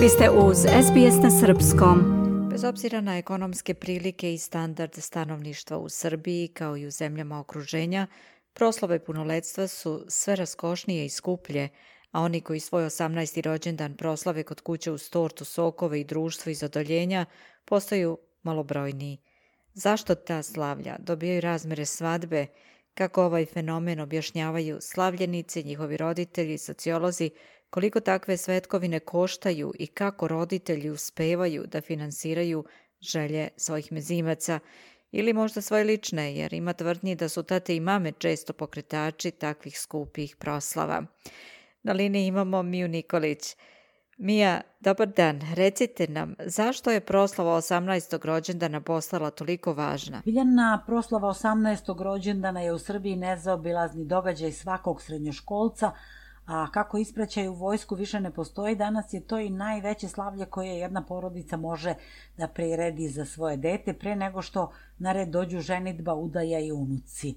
Vi ste uz SBS na Srpskom. Bez obzira na ekonomske prilike i standard stanovništva u Srbiji kao i u zemljama okruženja, proslove punoletstva su sve raskošnije i skuplje, a oni koji svoj 18. rođendan proslave kod kuće uz tortu, sokove i društvo iz odoljenja postaju malobrojniji. Zašto ta slavlja dobijaju razmere svadbe, kako ovaj fenomen objašnjavaju slavljenice, njihovi roditelji, sociolozi, koliko takve svetkovine koštaju i kako roditelji uspevaju da finansiraju želje svojih mezimaca ili možda svoje lične, jer ima tvrdnji da su tate i mame često pokretači takvih skupih proslava. Na liniji imamo Miju Nikolić. Mija, dobar dan. Recite nam, zašto je proslava 18. rođendana postala toliko važna? Biljana proslava 18. rođendana je u Srbiji nezaobilazni događaj svakog srednjoškolca, a kako ispraćaju vojsku više ne postoji, danas je to i najveće slavlje koje jedna porodica može da priredi za svoje dete pre nego što na red dođu ženitba, udaja i unuci.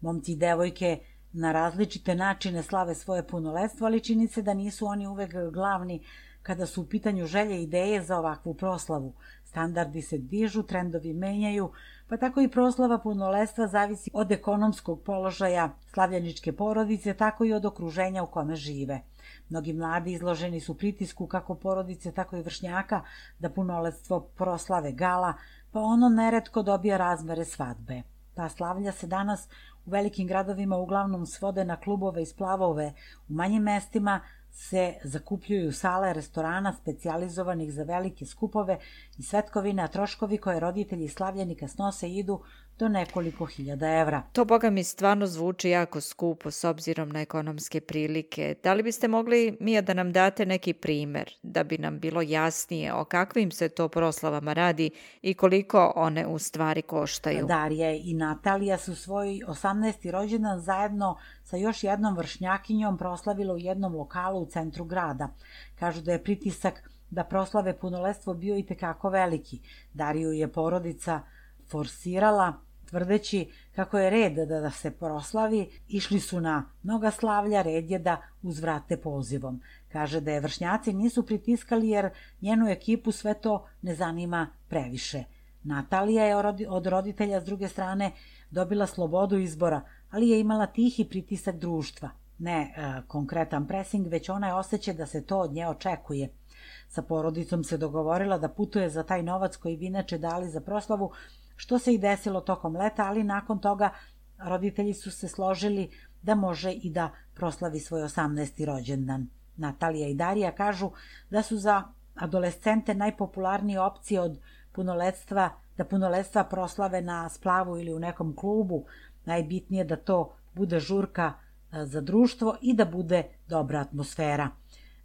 Momci i devojke na različite načine slave svoje punoletstvo, ali čini se da nisu oni uvek glavni kada su u pitanju želje i ideje za ovakvu proslavu. Standardi se dižu, trendovi menjaju, pa tako i proslava punoletstva zavisi od ekonomskog položaja slavljeničke porodice, tako i od okruženja u kome žive. Mnogi mladi izloženi su pritisku kako porodice, tako i vršnjaka da punoletstvo proslave gala, pa ono neretko dobija razmere svadbe. Ta slavlja se danas u velikim gradovima uglavnom svode na klubove i splavove, u manjim mestima se zakupljuju sale restorana specijalizovanih za velike skupove i svetkovine, a troškovi koje roditelji slavljenika snose idu do nekoliko hiljada evra. To, boga mi, stvarno zvuči jako skupo s obzirom na ekonomske prilike. Da li biste mogli, Mija, da nam date neki primer, da bi nam bilo jasnije o kakvim se to proslavama radi i koliko one u stvari koštaju? Darija i Natalija su svoj 18. rođendan zajedno sa još jednom vršnjakinjom proslavila u jednom lokalu u centru grada. Kažu da je pritisak da proslave punolestvo bio i tekako veliki. Dariju je porodica forsirala tvrdeći kako je red da, da se proslavi, išli su na mnoga slavlja, red je da uzvrate pozivom. Kaže da je vršnjaci nisu pritiskali jer njenu ekipu sve to ne zanima previše. Natalija je od roditelja s druge strane dobila slobodu izbora, ali je imala tihi pritisak društva. Ne e, konkretan presing, već ona je osjeća da se to od nje očekuje. Sa porodicom se dogovorila da putuje za taj novac koji bi inače dali za proslavu, što se i desilo tokom leta, ali nakon toga roditelji su se složili da može i da proslavi svoj 18. rođendan. Natalija i Darija kažu da su za adolescente najpopularnije opcije od punoletstva, da punoletstva proslave na splavu ili u nekom klubu, najbitnije da to bude žurka e, za društvo i da bude dobra atmosfera.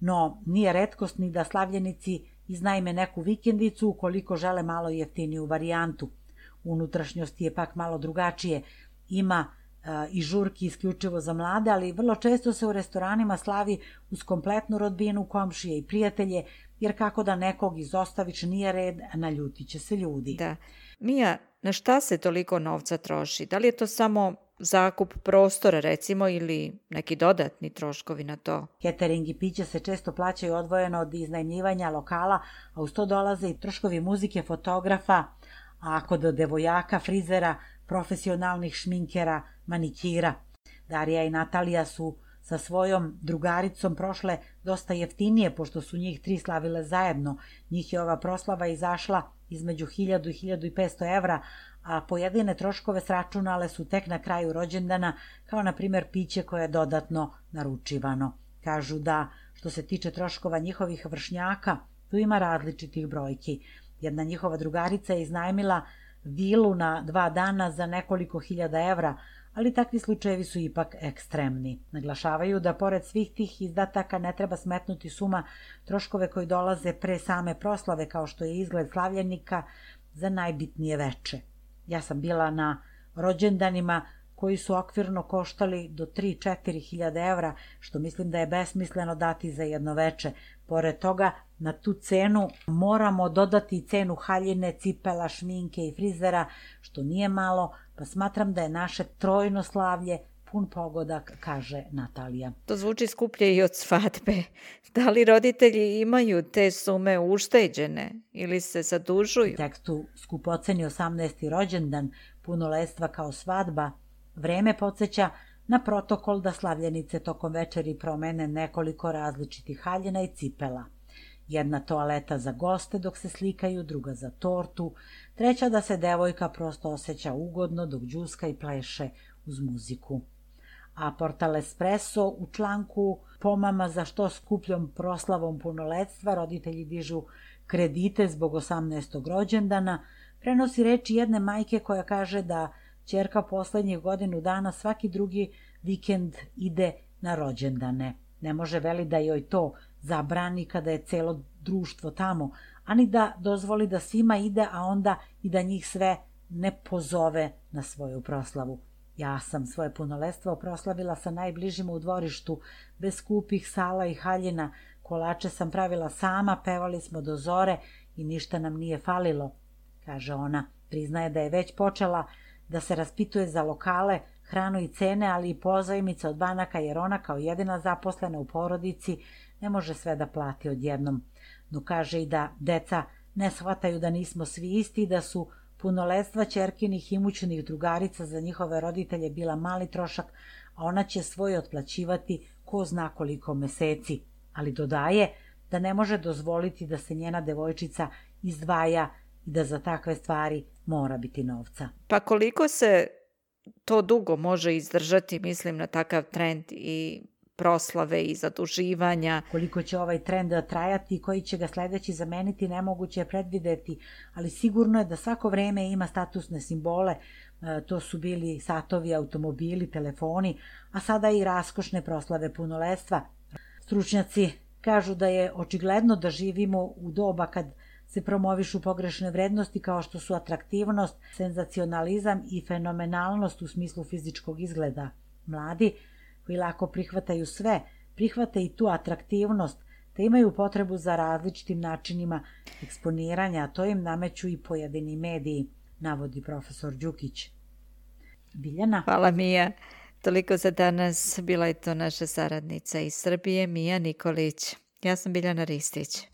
No, nije redkost ni da slavljenici iznajme neku vikendicu ukoliko žele malo jeftiniju varijantu – unutrašnjosti je pak malo drugačije. Ima e, i žurki isključivo za mlade, ali vrlo često se u restoranima slavi uz kompletnu rodbinu, komšije i prijatelje, jer kako da nekog izostavić nije red, naljutit će se ljudi. Da. Mija, na šta se toliko novca troši? Da li je to samo zakup prostora recimo ili neki dodatni troškovi na to? Catering i piće se često plaćaju odvojeno od iznajmljivanja lokala, a uz to dolaze i troškovi muzike, fotografa, a ako do devojaka, frizera, profesionalnih šminkera, manikira. Darija i Natalija su sa svojom drugaricom prošle dosta jeftinije, pošto su njih tri slavile zajedno. Njih je ova proslava izašla između 1000 i 1500 evra, a pojedine troškove sračunale su tek na kraju rođendana, kao na primer piće koje je dodatno naručivano. Kažu da, što se tiče troškova njihovih vršnjaka, tu ima različitih brojki. Jedna njihova drugarica je iznajmila vilu na dva dana za nekoliko hiljada evra, ali takvi slučajevi su ipak ekstremni. Naglašavaju da pored svih tih izdataka ne treba smetnuti suma troškove koji dolaze pre same proslave kao što je izgled slavljenika za najbitnije veče. Ja sam bila na rođendanima koji su okvirno koštali do 3-4 hiljade evra, što mislim da je besmisleno dati za jedno veče. Pored toga, na tu cenu moramo dodati cenu haljine, cipela, šminke i frizera, što nije malo, pa smatram da je naše trojno slavlje pun pogodak, kaže Natalija. To zvuči skuplje i od svadbe. Da li roditelji imaju te sume ušteđene ili se zadužuju? U tekstu skupoceni 18. rođendan punoletstva kao svadba, vreme podsjeća na protokol da slavljenice tokom večeri promene nekoliko različitih haljina i cipela. Jedna toaleta za goste dok se slikaju, druga za tortu, treća da se devojka prosto osjeća ugodno dok džuska i pleše uz muziku. A Portal Espresso u članku pomama za što skupljom proslavom punoletstva roditelji dižu kredite zbog 18. rođendana, prenosi reči jedne majke koja kaže da Čerka poslednjih godinu dana svaki drugi vikend ide na rođendane. Ne može veli da joj to zabrani kada je celo društvo tamo, ani da dozvoli da svima ide, a onda i da njih sve ne pozove na svoju proslavu. Ja sam svoje punolestvo proslavila sa najbližima u dvorištu, bez skupih sala i haljina, kolače sam pravila sama, pevali smo do zore i ništa nam nije falilo, kaže ona. Priznaje da je već počela da se raspituje za lokale, hranu i cene, ali i pozajmice od banaka jer ona kao jedina zaposlena u porodici ne može sve da plati odjednom. No kaže i da deca ne shvataju da nismo svi isti i da su punoletstva čerkinih imućenih drugarica za njihove roditelje bila mali trošak, a ona će svoj otplaćivati ko zna koliko meseci. Ali dodaje da ne može dozvoliti da se njena devojčica izdvaja i da za takve stvari mora biti novca. Pa koliko se to dugo može izdržati, mislim na takav trend i proslave i zaduživanja. Koliko će ovaj trend trajati i koji će ga sledeći zameniti, nemoguće je predvideti, ali sigurno je da svako vreme ima statusne simbole, e, to su bili satovi, automobili, telefoni, a sada i raskošne proslave punoletstva. Stručnjaci kažu da je očigledno da živimo u doba kad se promovišu pogrešne vrednosti kao što su atraktivnost, senzacionalizam i fenomenalnost u smislu fizičkog izgleda. Mladi, koji lako prihvataju sve, prihvate i tu atraktivnost, te imaju potrebu za različitim načinima eksponiranja, a to im nameću i pojedini mediji, navodi profesor Đukić. Biljana? Hvala Mija. Toliko za danas. Bila je to naša saradnica iz Srbije, Mija Nikolić. Ja sam Biljana Ristić.